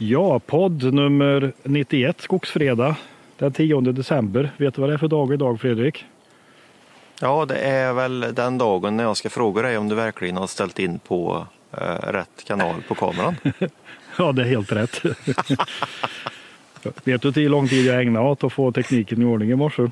Ja, podd nummer 91, Skogsfredag, den 10 december. Vet du vad det är för dag idag, Fredrik? Ja, det är väl den dagen när jag ska fråga dig om du verkligen har ställt in på eh, rätt kanal på kameran. ja, det är helt rätt. Vet du hur lång tid jag ägnade åt att få tekniken i ordning i morse?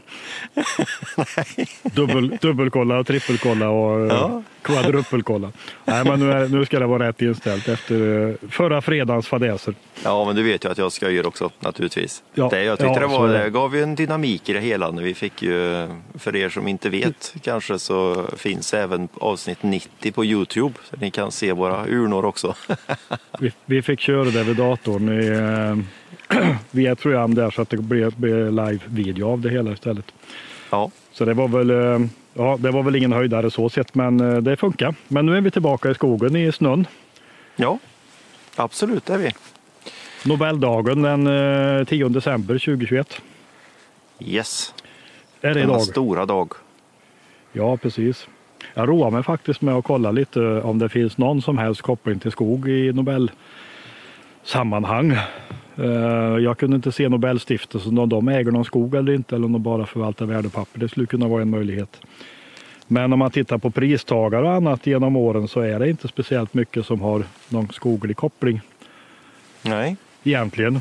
Dubbel, dubbelkolla, trippelkolla och eh, ja. kvadruppelkolla. Nej, men nu, är, nu ska det vara rätt inställt efter eh, förra fredagens fadäser. Ja, men du vet ju att jag ska göra också naturligtvis. Ja. Det, jag tyckte ja, det, var, det gav ju en dynamik i det hela. När vi fick ju, för er som inte vet kanske så finns även avsnitt 90 på Youtube. Så ni kan se våra urnor också. vi, vi fick köra det vid datorn i eh, via ett program där så att det blir, blir live-video av det hela istället. Ja. Så det var väl, eh, ja, det var väl ingen höjdare så sett, men eh, det funkar. Men nu är vi tillbaka i skogen i snön. Ja, absolut är vi. Nobeldagen den 10 eh, december 2021. Yes. Är det idag? stora dag. Ja, precis. Jag roar mig faktiskt med att kolla lite om det finns någon som helst koppling till skog i Nobelsammanhang. Eh, jag kunde inte se Nobelstiftelsen om de äger någon skog eller inte eller om de bara förvaltar värdepapper. Det skulle kunna vara en möjlighet. Men om man tittar på pristagare och annat genom åren så är det inte speciellt mycket som har någon skoglig koppling. Nej. Egentligen.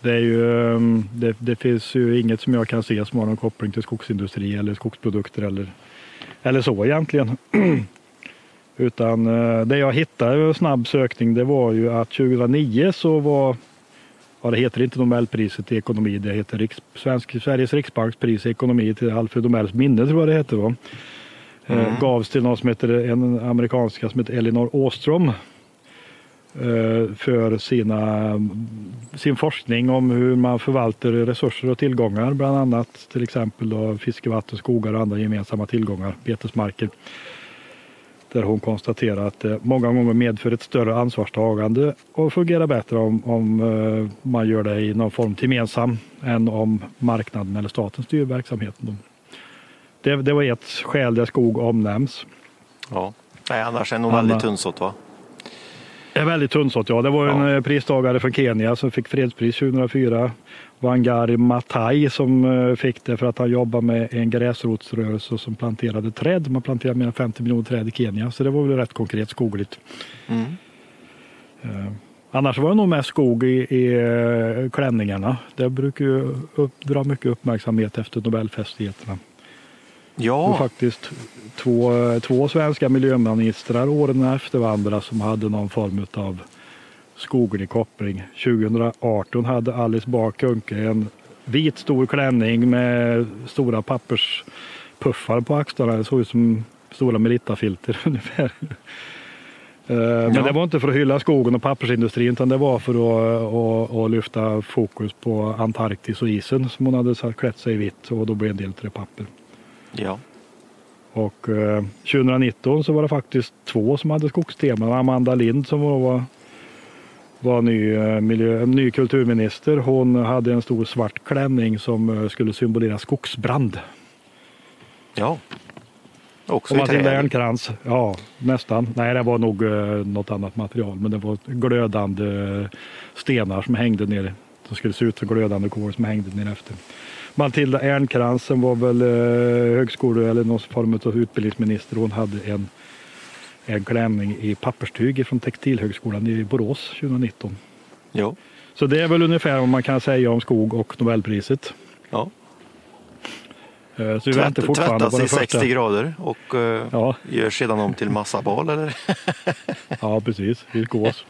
Det, är ju, ehm, det, det, finns ju inget som jag kan se som har någon koppling till skogsindustri eller skogsprodukter eller, eller så egentligen. Utan eh, det jag hittade snabb sökning det var ju att 2009 så var ja, det heter inte Nobelpriset i ekonomi, det heter Riks, Svensk, Sveriges Riksbanks pris i ekonomi till Alfred Nobels minne tror jag det heter. Va? Eh, mm. Eh, gavs till någon som heter, en amerikanska som heter Elinor Åström eh, för sina, sin forskning om hur man förvaltar resurser och tillgångar, bland annat till exempel då fiskevatten, skogar och andra gemensamma tillgångar, betesmarker där hon konstaterar att det många gånger medför ett större ansvarstagande och fungerar bättre om, om eh, man gör det i någon form gemensam än om marknaden eller staten styr verksamheten. Det, det var ett skäl där skog omnämns. Ja, Nej, annars är det nog väldigt tunnsått va? Är väldigt tunnsått ja. Det var en ja. Eh, pristagare från Kenya som fick fredspris 2004 Wangari Maathai som eh, fick det för att han jobbade med en gräsrotsrörelse som planterade träd. Man planterade mer än 50 miljoner träd i Kenya så det var väl rätt konkret skogligt. Mm. Uh, annars var det nog mest skog i, i klänningarna. Det brukar ju upp, dra mycket uppmärksamhet efter Nobelfestigheterna. Ja. Faktiskt två, två svenska miljöministrar åren efter varandra som hade någon form av skoglig koppling. 2018 hade Alice Bah en vit stor klänning med stora papperspuffar på axlarna. Det såg ut som stora Meritta-filter ungefär. Eh, men ja. det var inte för att hylla skogen och pappersindustrin utan det var för att, att, att lyfta fokus på Antarktis och isen som hon hade klätt sig i vitt och då blev en del till papper. Ja. Och 2019 eh, så var det faktiskt två som hade skogsteman. Amanda Lind som var var ny, eh, miljö, ny kulturminister. Hon hade en stor svart klänning som eh, skulle symbolisera skogsbrand. Ja, också och Matilda Ernkrans, ja nästan. Nej, det var nog uh, något annat material, men det var glödande stenar som hängde ner. Som skulle se ut som glödande kol som hängde ner efter. Matilda Ernkrans som var väl uh, högskole eller någon form av utbildningsminister. Hon hade en en klänning i papperstyg från Textilhögskolan i Borås 2019. Ja. Så det är väl ungefär vad man kan säga om skog och Nobelpriset. Ja. Eh, så vi Tvätt, väntar fortfarande på den i 60 grader och uh, ja. gör sedan om till massabal eller? ja precis, viskos.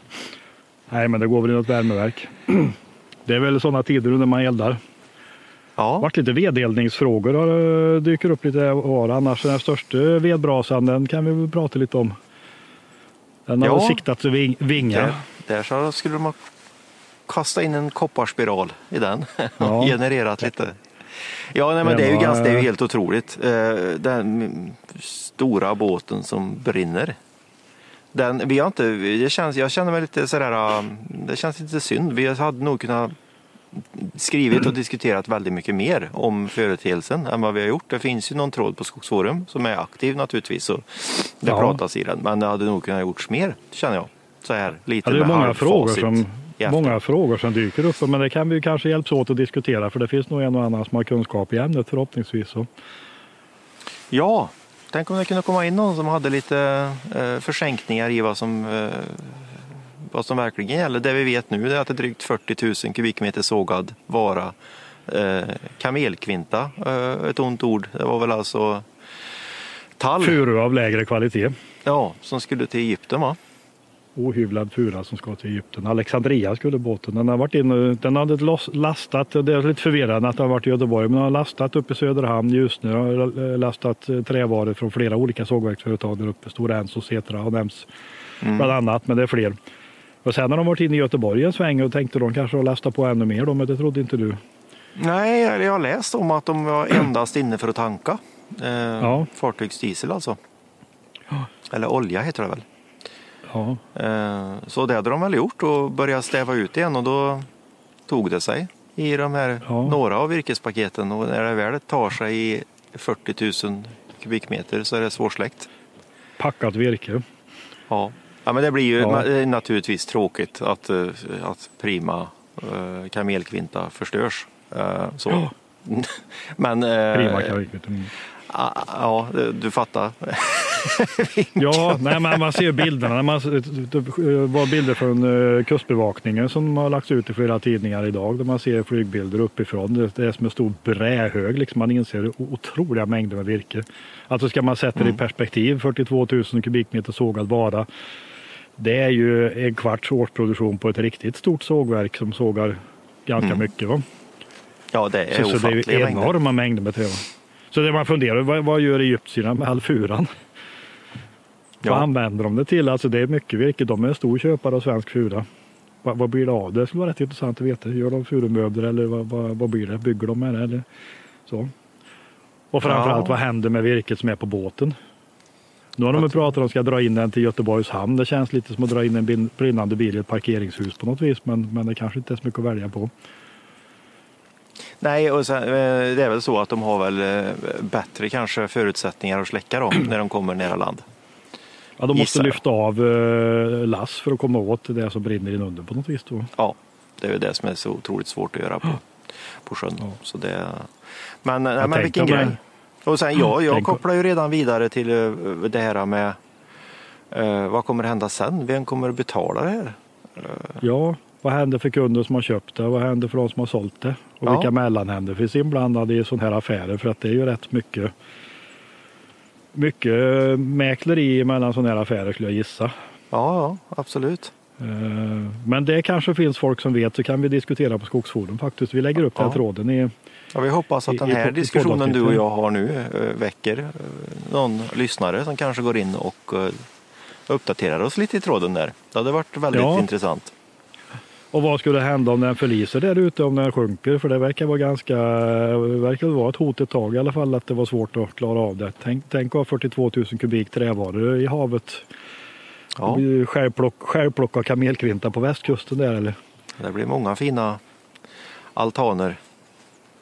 Nej men det går väl i något värmeverk. Det är väl sådana tider när man eldar. Ja. varit lite vedeldningsfrågor har, dyker upp lite var. Annars den största vedbrasan den kan vi väl prata lite om. Den har ja. siktat ving, vingar. Där, där så skulle de ha kastat in en kopparspiral i den och genererat lite. Ja, nej, men det är ju, ganska, det är ju helt otroligt. Eh, den stora båten som brinner. Den, vi har inte, det känns, jag känner mig lite sådär, um, det känns lite synd. Vi hade nog kunnat skrivit och diskuterat väldigt mycket mer om företeelsen än vad vi har gjort. Det finns ju någon tråd på Skogsforum som är aktiv naturligtvis och det ja. pratas i den. Men det hade nog kunnat gjorts mer känner jag. Så här lite ja, det är många frågor som, många frågor som dyker upp men det kan vi kanske hjälpas åt att diskutera för det finns nog en och annan som har kunskap i ämnet förhoppningsvis. Så. Ja, tänk om det kunde komma in någon som hade lite eh, försänkningar i vad som, eh, vad som verkligen gäller. Det vi vet nu är att det är drygt 40 000 kubikmeter sågad vara. Eh, kamelkvinta, eh, ett ont ord. Det var väl alltså tall. Furu av lägre kvalitet. Ja, som skulle till Egypten va? ohyvlad fura som ska till Egypten. Alexandria skulle båten. Den, har varit in, den hade lastat, det är lite förvirrande att den har varit i Göteborg, men den har lastat uppe i Söderhamn just nu. har lastat trävaror från flera olika sågverksföretag där uppe. Stora Enso och Setra har nämnts mm. bland annat, men det är fler. Och sen har de varit inne i Göteborg en sväng och tänkte de kanske att lasta på ännu mer då, men det trodde inte du. Nej, jag har läst om att de var endast inne för att tanka. Eh, ja. Fartygsdiesel alltså. Eller olja heter det väl? Ja. Eh, så det hade de väl gjort och börjat stäva ut igen och då tog det sig i de här ja. några av virkespaketen och när det väl tar sig i 40 000 kubikmeter så är det svårsläckt. Packat virke. Ja, ja men det blir ju ja. naturligtvis tråkigt att, eh, att Prima eh, kamelkvinta förstörs. Så. Ja. men, Prima kamelkvinta. Mm. Ja, du fattar. ja, nej, men man ser bilderna. Man, det var bilder från Kustbevakningen som har lagts ut i flera tidningar idag. Där man ser flygbilder uppifrån. Det, är som en stor brähög. Liksom man inser otroliga mängder med virke. Alltså ska man sätta det mm. i perspektiv, 42 000 kubikmeter sågad vara. Det är ju en kvarts årsproduktion på ett riktigt stort sågverk som sågar ganska mm. mycket. Va? Ja, det är så, så det är enorma mängder med trä. Så det man funderar vad, vad gör egyptierna med all furan? Ja. Vad använder de det till? Alltså det är mycket virke. De är en stor köpare av svensk fura. Vad, vad blir det av det? Det skulle vara rätt intressant att veta. Gör de furumöbler eller vad, vad, vad, blir det? Bygger de med det eller så? Och framförallt ja. vad händer med virket som är på båten? Nu har de pratat om att ska dra in den till Göteborgs hamn. Det känns lite som att dra in en brinnande bil i ett parkeringshus på något vis. Men, men det kanske inte är så mycket att välja på. Nej, och sen, eh, det är väl så att de har väl eh, bättre kanske förutsättningar att släcka dem när de kommer nära land. Ja, de måste lyfta av eh, lass för att komma åt det som brinner inunder på något vis. Då. Ja, det är ju det som är så otroligt svårt att göra på, på sjön. Ja. Så det, men nej, men vilken grej. Och sen, ja, jag kopplar ju redan vidare till det här med eh, vad kommer hända sen? Vem kommer att betala det här? Ja, vad händer för kunder som har köpt det? Vad händer för de som har sålt det? Och ja. vilka mellanhänder finns inblandade i sådana här affärer? För att det är ju rätt mycket mycket mäkleri mellan sådana här affärer skulle jag gissa. Ja, ja absolut. Eh, men det kanske finns folk som vet så kan vi diskutera på Skogsforum faktiskt. Vi lägger upp ja. den här tråden i Ja, vi hoppas att den här diskussionen du och jag har nu eh, väcker eh, någon lyssnare som kanske går in och uppdaterar oss lite i tråden där. Det hade varit väldigt ja. intressant. Och vad skulle hända om den förliser där ute, om den sjunker? För det verkar vara ganska, verkar vara ett hot ett tag i alla fall att det var svårt att klara av det. Tänk, tänk ha 42 000 kubik trävaror i havet. Ja. Självplock, självplocka kamelkvinta på västkusten där eller? Det blir många fina altaner.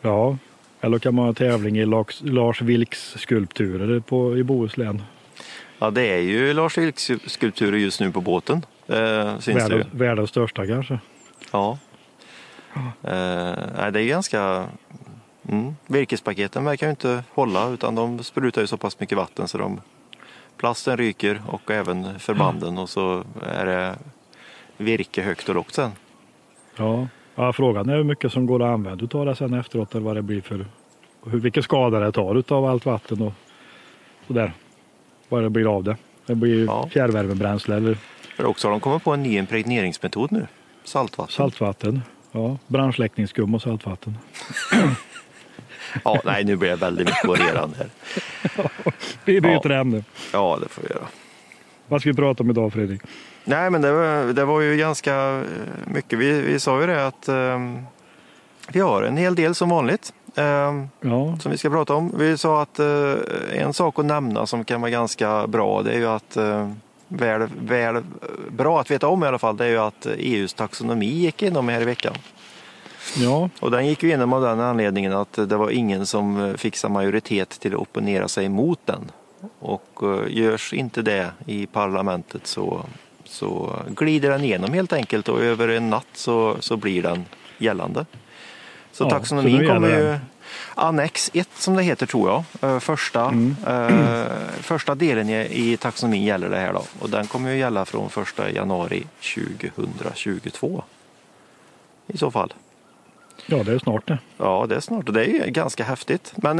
Ja, eller kan man ha tävling i Lars, Vilks skulpturer på, i Bohuslän. Ja, det är ju Lars Vilks skulpturer just nu på båten. Eh, världens, världens största kanske. Ja. Eh, det är ganska... Mm. Virkespaketen verkar ju inte hålla utan de sprutar ju så pass mycket vatten så de plasten ryker och även förbanden och så är det virke högt och lågt sen. Ja. Ja, frågan är hur mycket som går att använda av det sen efteråt eller vad det blir för hur, vilken skada det tar av allt vatten och sådär. Vad det blir av det. Det blir ja. fjärrvärmebränsle eller för också har de kommit på en ny impregneringsmetod nu. Saltvatten. Saltvatten, ja. Brandsläckningsskum och saltvatten. ja, nej nu blir det väldigt mycket varierande här. vi byter ja. ämne. Ja, det får vi göra. Vad ska vi prata om idag Fredrik? Nej, men det var, det var ju ganska eh, mycket. Vi, vi sa ju det att um, vi har en hel del som vanligt. Um, ja. Som vi ska prata om. Vi sa att uh, en sak att nämna som kan vara ganska bra det är ju att uh, väl, väl bra att veta om i alla fall, det är ju att EUs taxonomi gick igenom här i veckan. Ja. Och den gick ju igenom av den anledningen att det var ingen som fick majoritet till att opponera sig mot den. Och uh, görs inte det i parlamentet så, så glider den igenom helt enkelt och över en natt så, så blir den gällande. Så Ja, taxonomin kommer ju. Annex 1 som det heter tror jag, eh, första, Mm. eh, första delen i, i taxonomin gäller det här då och den kommer ju gälla från 1 januari 2022 i så fall. Ja, det är snart det. Ja, det är snart och det är ganska häftigt. Men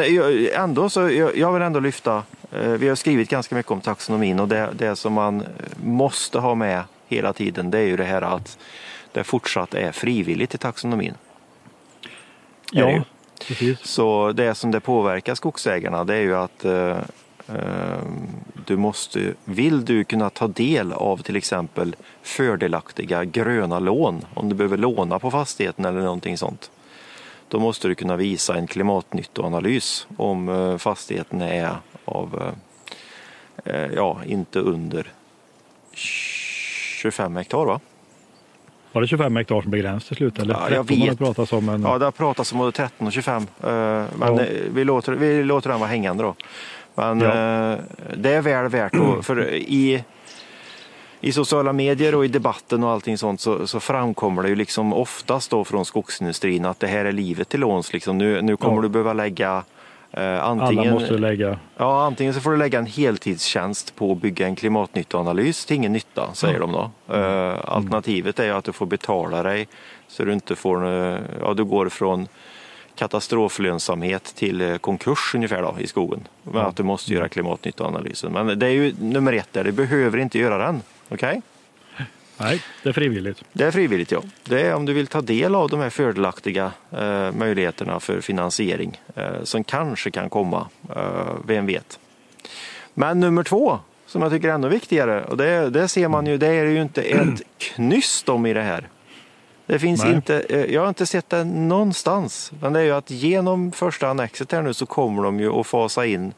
ändå så, jag, vill ändå lyfta, eh, vi har skrivit ganska mycket om taxonomin och det, det som man måste ha med hela tiden det är ju det här att det fortsatt är frivilligt i taxonomin. Det. Ja, precis. Så det som det påverkar skogsägarna det är ju att eh, eh, du måste, vill du kunna ta del av till exempel fördelaktiga gröna lån, om du behöver låna på fastigheten eller någonting sånt, då måste du kunna visa en klimatnyttoanalys om eh, fastigheten är av, eh, eh, ja, inte under 25 hektar va? Var det 25 hektar som begräns till slut? Eller Ja, 13 jag det vet. pratats om. Men... Ja, det har pratats om både 13 och 25. eh, Men Ja. vi, låter, vi låter den vara hängande då. Men Ja. eh, det är väl värt att, för i, i sociala medier och i debatten och allting sånt så, så framkommer det ju liksom oftast då från skogsindustrin att det här är livet till låns. Liksom. Nu, nu kommer Ja. du behöva lägga eh, Alla antingen, måste lägga... ja, antingen så får du lägga en heltidstjänst på att bygga en klimatnyttoanalys till ingen nytta, säger de då. Eh, alternativet är ju att du får betala dig så du inte får, eh, ja du går från katastroflönsamhet till eh, konkurs ungefär då, i skogen. Men att du måste göra klimatnyttoanalysen. Men det är ju nummer ett där, du behöver inte göra den. Okej? Nej, det är frivilligt. Det är frivilligt ja. Det är om du vill ta del av de här fördelaktiga eh, möjligheterna för finansiering eh, som kanske kan komma. Eh, vem vet. Men nummer två som jag tycker är ännu viktigare och det, det ser man ju, det är ju inte ett knyst om i det här. Det finns Nej. inte, eh, jag har inte sett det någonstans. Men det är ju att genom första annexet här nu så kommer de ju att fasa in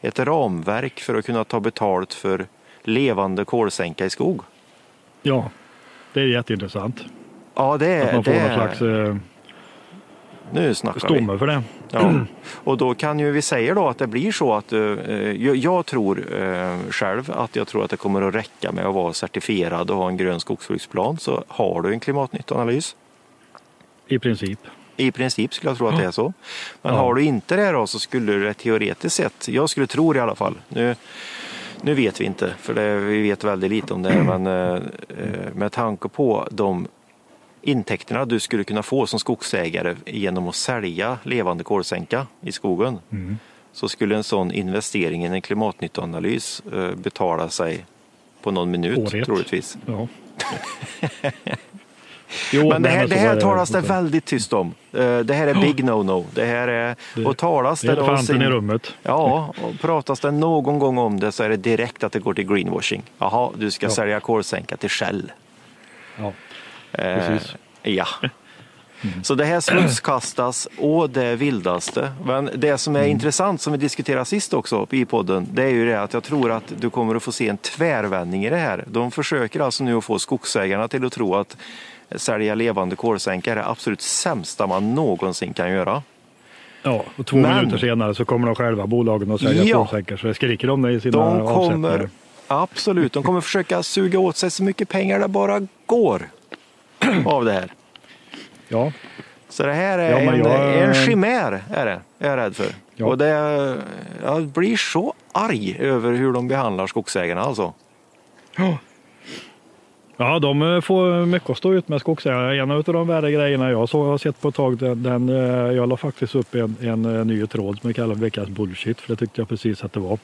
ett ramverk för att kunna ta betalt för levande kolsänka i skog. Ja, det är jätteintressant. Ja, det Att är man får det. någon slags eh, Nu snackar vi. stomme för det. Ja. Och då kan ju vi säga då att det blir så att eh, jag, tror eh, själv att jag tror att det kommer att räcka med att vara certifierad och ha en grön skogsbruksplan så har du en klimatnyttoanalys. I princip. I princip skulle jag tro att det är så. Men Ja. har du inte det då så skulle det teoretiskt sett, jag skulle tro det i alla fall. Nu, nu vet vi inte, för det, vi vet väldigt lite om det. Men eh, eh, med tanke på de intäkterna du skulle kunna få som skogsägare genom att sälja levande kolsänka i skogen Mm. så skulle en sån investering i en klimatnyttoanalys eh, betala sig på någon minut År ett. troligtvis. Ja. Jo, Men det här, det här är talas det väldigt tyst om. Eh, Det här är big no-no. Det här är, och talas Det det, är då elefanten sin- i rummet. Ja, och pratas det någon gång om det så är det direkt att det går till greenwashing. Jaha, du ska Ja. sälja kolsänka till Shell. Ja. Eh, Precis. Ja. Så det här smutskastas å det vildaste. Men det som är intressant, som vi diskuterade sist också i podden, det är ju det att jag tror att du kommer att få se en tvärvändning i det här. De försöker alltså nu att få skogsägarna till att tro att sälja levande kolsänka är det absolut sämsta man någonsin kan göra. Ja, och två Men- minuter senare så kommer de själva bolagen att sälja Ja. kolsänkor så det skriker om det i sina De kommer, avsättningar. absolut, de kommer försöka suga åt sig så mycket pengar det bara går av det här. Ja, Så det här är Ja, en, jag- en chimär, är det, är jag rädd för. Ja. Och det, jag blir så arg över hur de behandlar skogsägarna alltså. ja de eh, får mycket att stå ut med skogsägare. En av de värre grejerna jag så har sett på ett tag, den, den, eh, jag la faktiskt upp en, en eh, ny tråd som jag kallar veckans bullshit, för det tyckte jag precis att det var.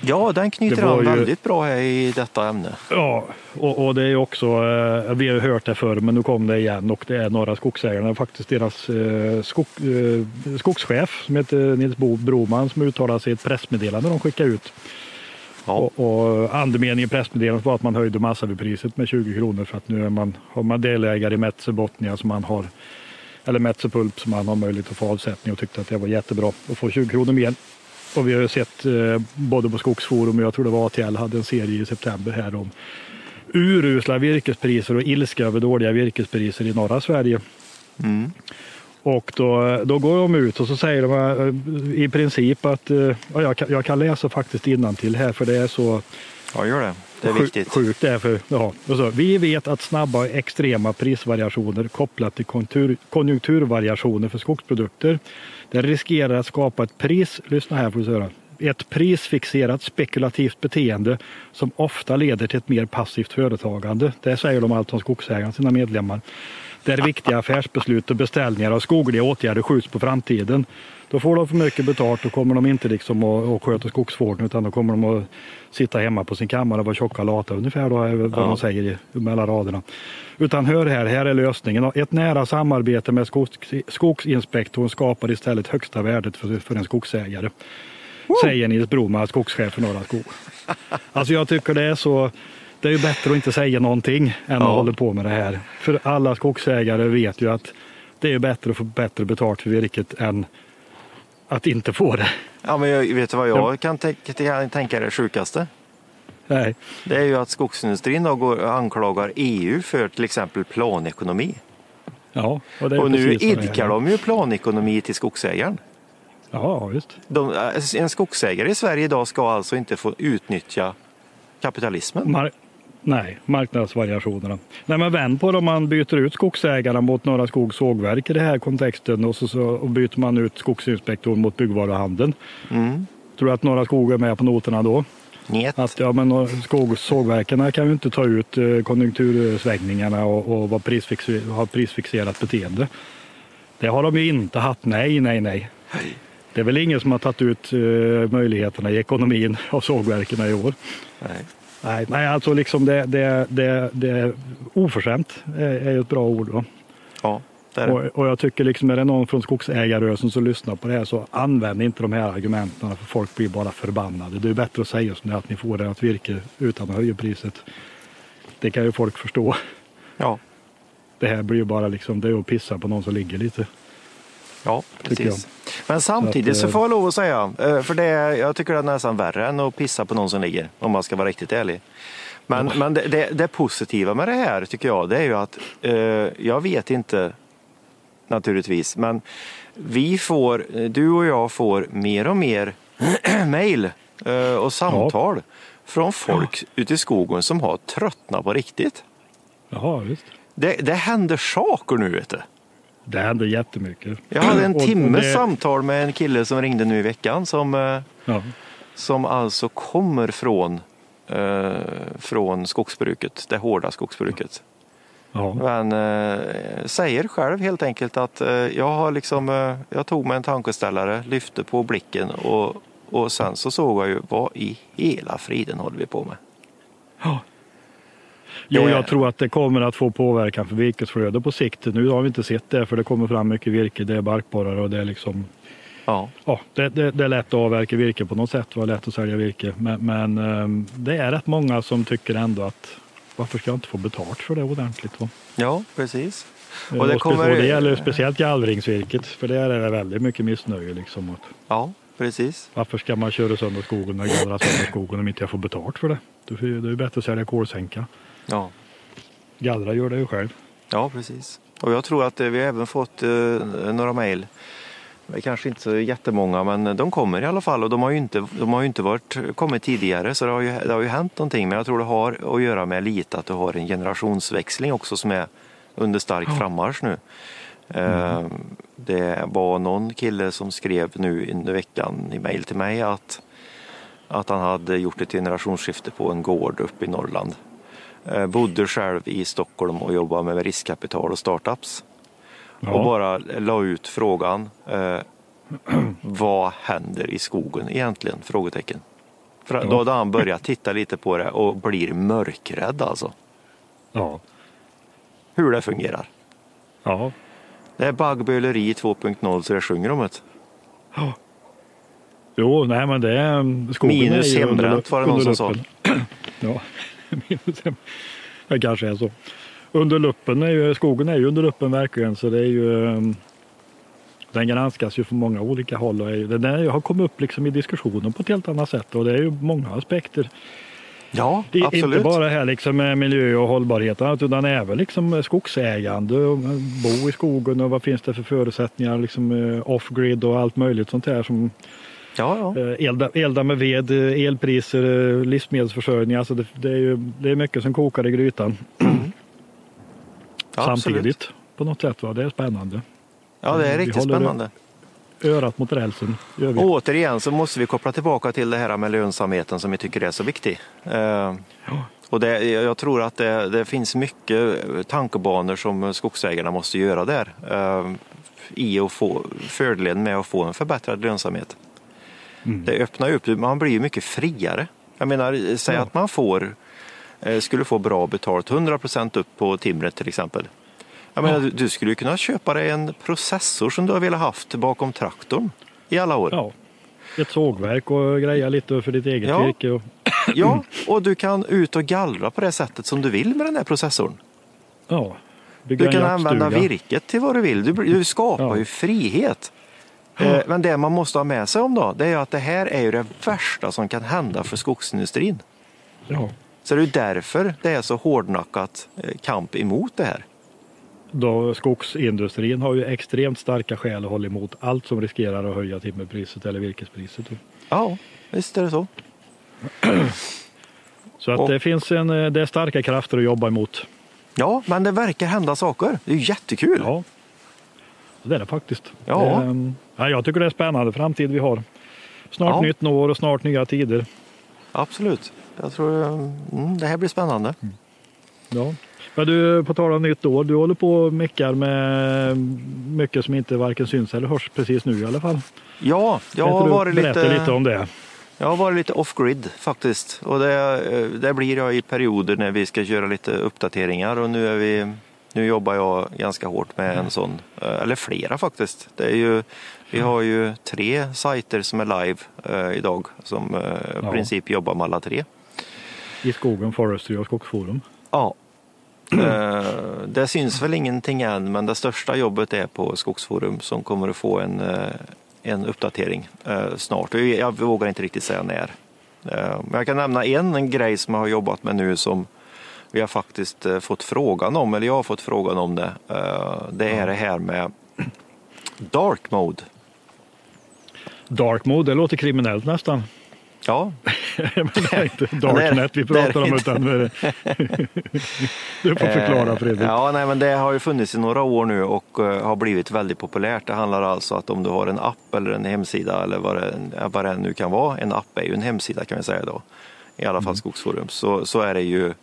Ja, den knyter an ju- väldigt bra här i detta ämne. Ja, och, och det är också, eh, vi har hört det förr, men nu kom det igen och det är några skogsägare, faktiskt deras eh, skog, eh, skogschef som heter Nils Bo Broman som uttalade sig i ett pressmeddelande de skickade ut. Ja. Och, och andemeningen i pressmeddelandet var att man höjde massavedpriset med 20 kronor för att nu är man, har man delägare i Metzer Botnia som man har, eller Metzer Pulp som man har möjlighet att få avsättning och tyckte att det var jättebra att få 20 kronor mer. Och vi har ju sett eh, både på Skogsforum och jag tror det var ATL hade en serie i september här om urusla virkespriser och ilska över dåliga virkespriser i norra Sverige. Mm. Och då, då går de ut och så säger de eh, i princip att eh, ja, jag, kan, jag kan läsa faktiskt till här för det är så ja, gör det. Det är viktigt. Sjukt det är för, ja. så, vi vet att snabba och extrema prisvariationer kopplat till konjunktur, konjunkturvariationer för skogsprodukter det riskerar att skapa ett pris, lyssna här får du höra, ett prisfixerat spekulativt beteende som ofta leder till ett mer passivt företagande. Det säger de allt om skogsägarna, sina medlemmar. Där viktiga affärsbeslut och beställningar av skogliga åtgärder skjuts på framtiden. Då får de för mycket betalt och kommer de inte liksom att, att sköta skogsvården utan då kommer de att sitta hemma på sin kammare och vara tjocka och lata ungefär då, vad ja. de säger mellan raderna. Utan hör här, här är lösningen. Ett nära samarbete med skogs, skogsinspektorn skapar istället högsta värdet för, för en skogsägare. Woo! Säger Nils Broman, skogschef för Norra Skog. Alltså jag tycker det är så det är ju bättre att inte säga någonting än ja. att hålla på med det här. För alla skogsägare vet ju att det är bättre att få bättre betalt för virket än att inte få det. Ja, men jag, vet du vad jag kan tänka är det sjukaste? Nej. Det är ju att skogsindustrin då går och anklagar EU för till exempel planekonomi. Ja, och, och nu idkar de ju planekonomi till skogsägaren. Ja, just. De, en skogsägare i Sverige idag ska alltså inte få utnyttja kapitalismen. Mar Nej, marknadsvariationerna. Nej, men vänd på det om man byter ut skogsägarna mot Norra Skogs sågverk i den här kontexten och så, så och byter man ut skogsinspektorn mot byggvaruhandeln. Mm. Tror du att Norra Skog är med på noterna då? Njet. Att, ja, men skog, sågverken kan ju inte ta ut eh, konjunktursvängningarna och, och vara prisfixer, ha prisfixerat beteende. Det har de ju inte haft. Nej, nej, nej. Det är väl ingen som har tagit ut uh, möjligheterna i ekonomin av sågverken i år. Nej. Nej, nej alltså liksom det, det, det, det oförskämt är ju ett bra ord. Då. Ja, det är det. Och, och jag tycker liksom är det någon från skogsägarrörelsen som lyssnar på det här så använd inte de här argumenten för folk blir bara förbannade. Det är bättre att säga som det att ni får att virke utan att höja priset. Det kan ju folk förstå. Ja. Det här blir ju bara liksom, det är att pissa på någon som ligger lite. Ja, precis. Men samtidigt så, att, så får jag lov att säga, eh, för det, jag tycker det är nästan värre än att pissa på någon som ligger, om man ska vara riktigt ärlig. Men, ja. men det, det, det, positiva med det här tycker jag, det är ju att eh, jag vet inte naturligtvis, men vi får, du och jag får mer och mer mejl eh, och samtal ja. från folk ja. ute i skogen som har tröttnat på riktigt. Jaha, visst. Det, det händer saker nu vet du. Det händer jättemycket. Jag hade en timmes det... samtal med en kille som ringde nu i veckan som, eh, ja. som alltså kommer från, eh, från skogsbruket, det hårda skogsbruket. Ja. Men eh, säger själv helt enkelt att eh, jag har liksom, eh, jag tog mig en tankeställare, lyfte på blicken och, och sen så såg jag ju vad i hela friden håller vi på med. Ja. Jo, jag tror att det kommer att få påverkan för virkesflödet på sikt. Nu har vi inte sett det för det kommer fram mycket virke. Det är barkborrar och det är liksom Ja. Ja, det, det, det, är lätt att avverka virke på något sätt. Det var lätt att sälja virke. Men, men ehm, det är rätt många som tycker ändå att varför ska jag inte få betalt för det ordentligt? Va? Ja, precis. Och det, och kommer... det gäller speciellt gallringsvirket för där är det väldigt mycket missnöje. Liksom. Ja, precis. Varför ska man köra sönder skogen och gallra sönder skogen om inte jag får betalt för det? Det är ju bättre att sälja kolsänka. Ja. Gallra gör det ju själv. Ja, precis. Och jag tror att eh, vi har även fått eh, några mejl. Kanske inte så jättemånga, men de kommer i alla fall och de har ju inte, de har inte varit, kommit tidigare så det har, ju, det har ju hänt någonting. Men jag tror det har att göra med lite att du har en generationsväxling också som är under stark frammarsch nu. Mm. Det var någon kille som skrev nu under veckan i mejl till mig att, att han hade gjort ett generationsskifte på en gård uppe i Norrland. Eh, bodde själv i Stockholm och jobbade med riskkapital och startups. Ja. Och bara la ut frågan. Eh, vad händer i skogen egentligen? Frågetecken. För. Då hade han börjat titta lite på det och blir mörkrädd alltså. Ja. Hur det fungerar. Ja. Det är baggböleri 2.0 så det sjunger om det. Ja. Jo, nej men det är skogen Minus hembränt var det någon som sa. ja. det kanske är så. Under luppen är ju, skogen är ju under luppen verkligen så det är ju ehm, den granskas ju från många olika håll och är, den har kommit upp liksom i diskussionen på ett helt annat sätt och det är ju många aspekter. Ja, absolut. Inte bara här liksom med miljö och hållbarhet utan även liksom skogsägande och bo i skogen och vad finns det för förutsättningar liksom eh, off-grid och allt möjligt sånt här som Ja, ja. Elda, elda med ved, elpriser, livsmedelsförsörjning. Alltså det, det, är ju, det är mycket som kokar i grytan. Mm. Ja, Samtidigt på något sätt. Va? Det är spännande. Ja, det är riktigt spännande. Örat mot rälsen. Återigen så måste vi koppla tillbaka till det här med lönsamheten som vi tycker är så viktig. Ja. Och det, jag tror att det, det, finns mycket tankebanor som skogsägarna måste göra där eh, i att få fördelen med att få en förbättrad lönsamhet. Mm. Det öppnar upp, man blir mycket friare. Jag menar, säg ja. att man får, eh, skulle få bra betalt, 100 procent upp på timret till exempel. Jag menar, ja. du skulle kunna köpa dig en processor som du har velat haft bakom traktorn i alla år. Ja. Ett sågverk och greja lite för ditt eget ja. virke. Och... Ja, och du kan ut och gallra på det sättet som du vill med den här processorn. Ja, du kan använda virket till vad du vill. Du, du skapar ja. ju frihet. Eh, men det man måste ha med sig om då, det är att det här är ju det värsta som kan hända för skogsindustrin. Ja. Så det är därför det är så hårdnackat eh, kamp emot det här. Då skogsindustrin har ju extremt starka skäl att hålla emot allt som riskerar att höja timmerpriset eller virkespriset. Ja, visst är det så. Så att och, det finns en, eh, det är starka krafter att jobba emot. Ja, men det verkar hända saker. Det är jättekul. Ja, det är det faktiskt. Ja. Det, ehm, ja, jag tycker det är spännande framtid vi har. Snart ja. nytt år och snart nya tider. Absolut. Jag tror mm, det här blir spännande. Mm. Ja. Men du, på tal om nytt år, du håller på och meckar med mycket som inte varken syns eller hörs precis nu i alla fall. Ja, jag har varit lite... lite om det. Jag har varit lite off-grid faktiskt. Och det, eh, det blir jag i perioder när vi ska göra lite uppdateringar och nu, är vi, nu jobbar jag ganska hårt med en sån, eh, eller flera faktiskt. Det är ju, vi har ju tre sajter som är live eh, idag som eh, ja. i princip jobbar med alla tre. I skogen, Forestry och Skogsforum? Ja. Eh, det syns väl ingenting än men det största jobbet är på Skogsforum som kommer att få en eh, en uppdatering eh, snart. Jag vågar inte riktigt säga när. Men jag kan nämna en, en grej som jag har jobbat med nu som vi har faktiskt eh, fått frågan om, eller jag har fått frågan om det. Eh, det är det här med dark mode. Dark mode, det låter kriminellt nästan. Ja. Men det är inte Darknet vi pratar om utan du får förklara Fredrik. Ja, nej, men det har ju funnits i några år nu och har blivit väldigt populärt. Det handlar alltså att om du har en app eller en hemsida eller vad det, vad det nu kan vara. En app är ju en hemsida kan vi säga då. I alla fall mm. Skogsforum. Så, så är det ju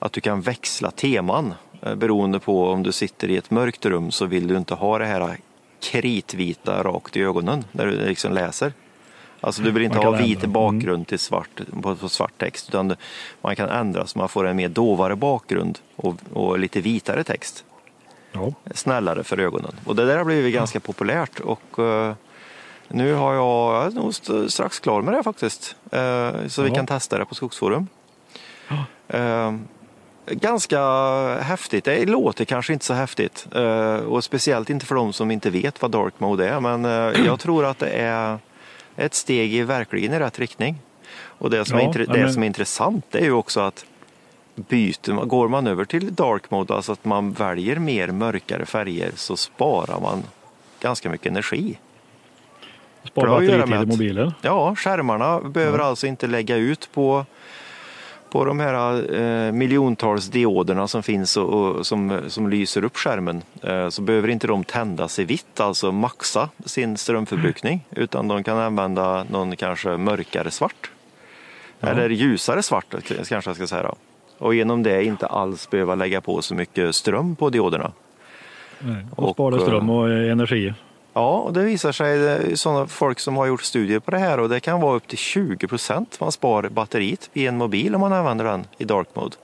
att du kan växla teman. Uh, beroende på om du sitter i ett mörkt rum så vill du inte ha det här kritvita rakt i ögonen när du liksom läser. Alltså du vill inte ha vit ändra. bakgrund till svart, på, på, svart text utan man kan ändra så man får en mer dovare bakgrund och, och lite vitare text. Ja. Snällare för ögonen. Och det där har blivit ganska ja. populärt och uh, nu har jag, jag är nog strax klar med det faktiskt. Uh, så ja. vi kan testa det på Skogsforum. Uh, ganska häftigt. Det låter kanske inte så häftigt och speciellt inte för de som inte vet vad dark mode är men jag tror att det är ett steg i verkligen i rätt riktning. Och det som, ja, är, det som är intressant är ju också att byter, går man över till dark mode, alltså att man väljer mer mörkare färger så sparar man ganska mycket energi. Spara batteritid i mobilen? Ja, skärmarna behöver ja. alltså inte lägga ut på på de här eh, miljontals dioderna som finns och, och, som, som lyser upp skärmen eh, så behöver inte de tändas i vitt, alltså maxa sin strömförbrukning, mm. utan de kan använda någon kanske mörkare svart. Ja. Eller ljusare svart kanske jag ska säga. Då. Och genom det inte alls behöva lägga på så mycket ström på dioderna. Nej, och, och spara ström och energi. Ja, och det visar sig sådana folk som har gjort studier på det här och det kan vara upp till 20 procent man spar batteriet i en mobil om man använder den i dark mode.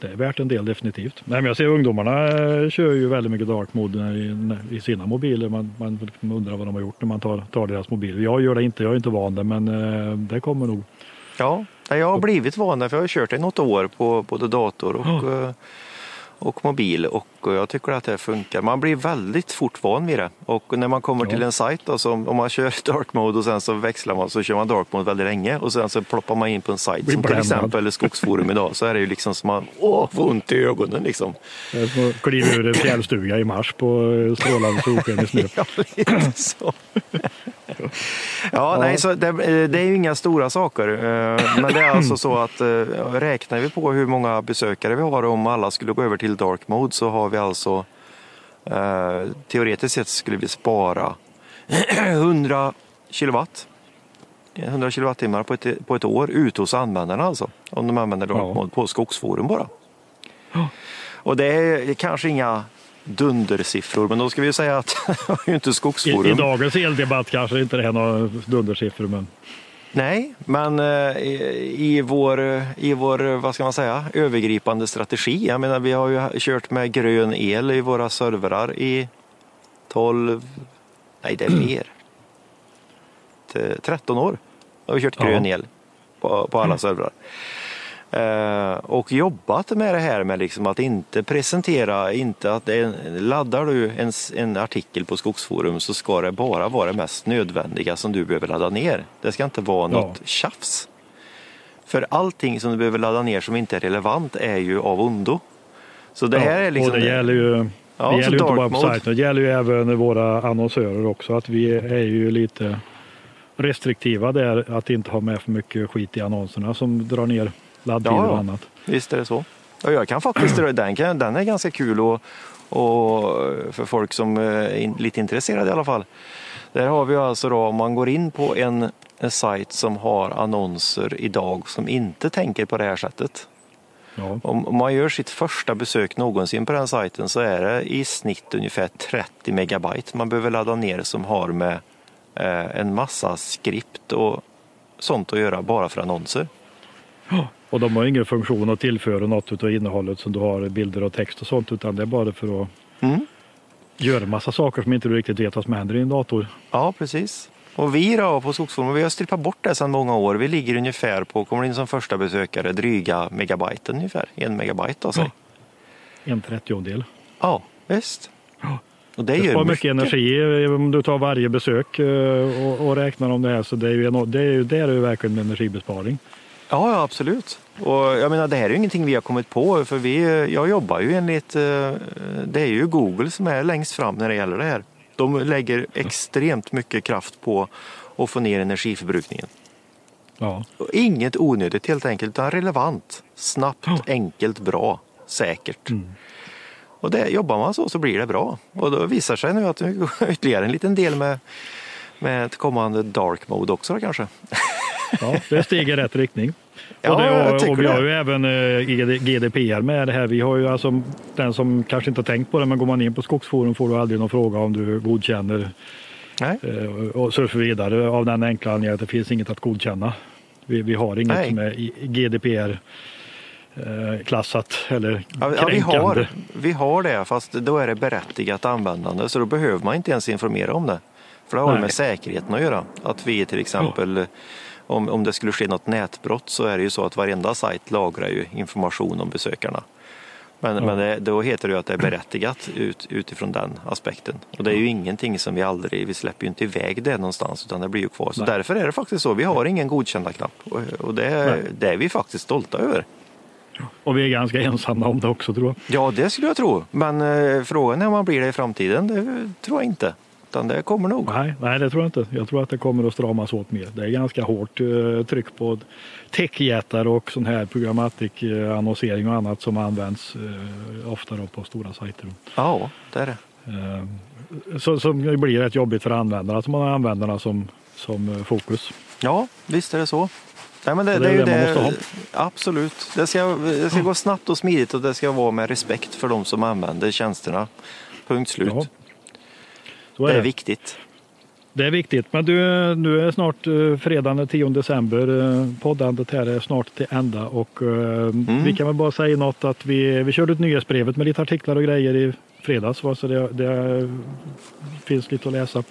Det är värt en del definitivt. Nej, men jag ser ungdomarna eh, kör ju väldigt mycket dark mode i, i sina mobiler. Man, man undrar vad de har gjort när man tar, tar deras mobil. Jag gör det inte, jag är inte van det, men eh, det kommer nog. Ja, jag har blivit van det för jag har kört det i något år på både dator och oh och mobil och jag tycker att det funkar. Man blir väldigt fort van vid det och när man kommer ja. till en sajt, då, om man kör dark mode och sen så växlar man så kör man dark mode väldigt länge och sen så ploppar man in på en sajt som till exempel Skogsforum idag så är det ju liksom som man åh, får ont i ögonen liksom. Kliva ur en fjällstuga i mars på strålande solsken i snö. ja, lite så. ja, nej, så det, det, är ju inga stora saker. Eh, men det är alltså så att eh, räknar vi på hur många besökare vi har om alla skulle gå över till dark mode så har vi alltså eh, teoretiskt sett skulle vi spara 100 kilowatt 100 kilowattimmar på ett, på ett år ute hos användarna alltså. Om de använder dark mode på Skogsforum bara. Ja. Och det är kanske inga dundersiffror, men då ska vi säga att det är inte Skogsforum. I, I, dagens eldebatt kanske inte det är några dundersiffror. Men... Nej, men eh, i, vår, i vår, vad ska man säga, övergripande strategi. Jag menar, vi har ju kört med grön el i våra servrar i 12, nej det är mer, 13 år. Har vi kört grön el på, på alla servrar. Eh, och jobbat med det här med liksom att inte presentera, inte att det, laddar du en, en artikel på Skogsforum så ska det bara vara det mest nödvändiga som du behöver ladda ner. Det ska inte vara något ja. tjafs. För allting som du behöver ladda ner som inte är relevant är ju av ondo. Så det här är liksom... Och det gäller ju, ja, det gäller inte bara på sajten, det gäller ju även våra annonsörer också. Att vi är ju lite restriktiva där, att inte ha med för mycket skit i annonserna som drar ner laddtider ja, och annat. Visst är det så. Och jag kan faktiskt, den, kan, den är ganska kul och, och för folk som är lite intresserade i alla fall. Där har vi alltså då, om man går in på en, en sajt som har annonser idag som inte tänker på det här sättet. Ja. Om, man gör sitt första besök någonsin på den sajten så är det i snitt ungefär 30 megabyte man behöver ladda ner som har med eh, en massa skript och sånt att göra bara för annonser. Och de har ingen funktion att tillföra något av innehållet som du har bilder och text och sånt utan det är bara för att mm. göra en massa saker som inte du riktigt vet vad som händer i en dator. Ja precis. Och vi då på Skogsforum, vi har strippat bort det sedan många år. Vi ligger ungefär på, kommer in som första besökare, dryga megabyte ungefär. En megabyte alltså. Ja. En trettiondel. Ja, visst. Ja. Och det, det gör mycket, mycket energi om du tar varje besök eh, och, och räknar om det här så det är ju, det är ju, det är ju verkligen en energibesparing. Ja, ja, absolut. Och jag menar, det här är ju ingenting vi har kommit på för vi, jag jobbar ju enligt, eh, det är ju Google som är längst fram när det gäller det här. De lägger extremt mycket kraft på att få ner energiförbrukningen. Ja. Inget onödigt helt enkelt, utan relevant, snabbt, ja. enkelt, bra, säkert. Mm. Och det, jobbar man så så blir det bra. Och då visar sig nu att det går ytterligare en liten del med, med ett kommande dark mode också kanske. Ja, det är steg i rätt riktning. Ja, och, det, och vi har ju även eh, GDPR med det här. Vi har ju alltså den som kanske inte har tänkt på det, men går man in på Skogsforum får du aldrig någon fråga om du godkänner Nej. Eh, och surfar vidare av den enkla anledningen att det finns inget att godkänna. Vi, vi har inget Nej. som är GDPR klassat eller ja, ja, vi, har, vi har det, fast då är det berättigat användande så då behöver man inte ens informera om det. För det har Nej. med säkerheten att göra. Att vi till exempel oh om, om det skulle ske något nätbrott så är det ju så att varenda sajt lagrar ju information om besökarna. Men, ja. men det, då heter det ju att det är berättigat ut, utifrån den aspekten. Och det är ju ingenting som vi aldrig, vi släpper ju inte iväg det någonstans utan det blir ju kvar. Så Nej. därför är det faktiskt så, vi har ingen godkända knapp och, och det, det är vi faktiskt stolta över. Och vi är ganska ensamma om det också tror jag. Ja det skulle jag tro, men eh, frågan är om man blir det i framtiden, det tror jag inte. Utan det kommer nog. Nej, nej, det tror jag inte. Jag tror att det kommer att stramas åt mer. Det är ganska hårt eh, tryck på techjättar och sån här programmatik-annonsering eh, och annat som används eh, ofta på stora sajter. Ja, det är det. Eh, så, det blir rätt jobbigt för användarna som har användarna som, som fokus. Ja, visst är det så. Nej, men det, det, det är ju det, det Absolut. Det ska, det ska gå snabbt och smidigt och det ska vara med respekt för de som använder tjänsterna. Punkt slut. Ja. Så det är, det är viktigt. Det är viktigt. Men du, nu är snart uh, fredagen den 10 december. Uh, poddandet här är snart till ända och uh, mm. vi kan väl bara säga något att vi, vi körde ut nyhetsbrevet med lite artiklar och grejer i fredags. Va? Så det, det finns lite att läsa.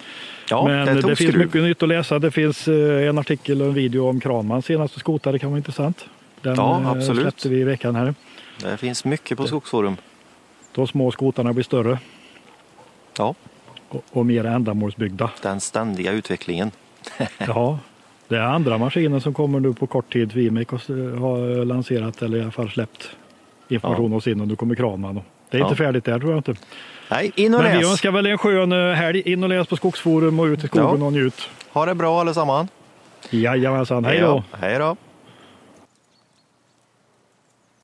Ja, Men det, det finns mycket nytt att läsa. Det finns en artikel och en video om Kranmans senaste skotare. Det kan vara intressant. Den ja, absolut. släppte vi i veckan här. Det finns mycket på Skogsforum. De små skotarna blir större. Ja och, och mer ändamålsbyggda. Den ständiga utvecklingen. ja, det är andra maskiner som kommer nu på kort tid. Vimec har lanserat eller i alla fall släppt information ja. hos in och nu kommer Kraman. Det är inte färdigt där tror jag inte. Nej, in och Men läs. vi önskar väl en skön eh, helg. In och läs på Skogsforum och ut i skogen Ja. och njut. Ha det bra allesammans. Jajamensan, hej då! Hej då.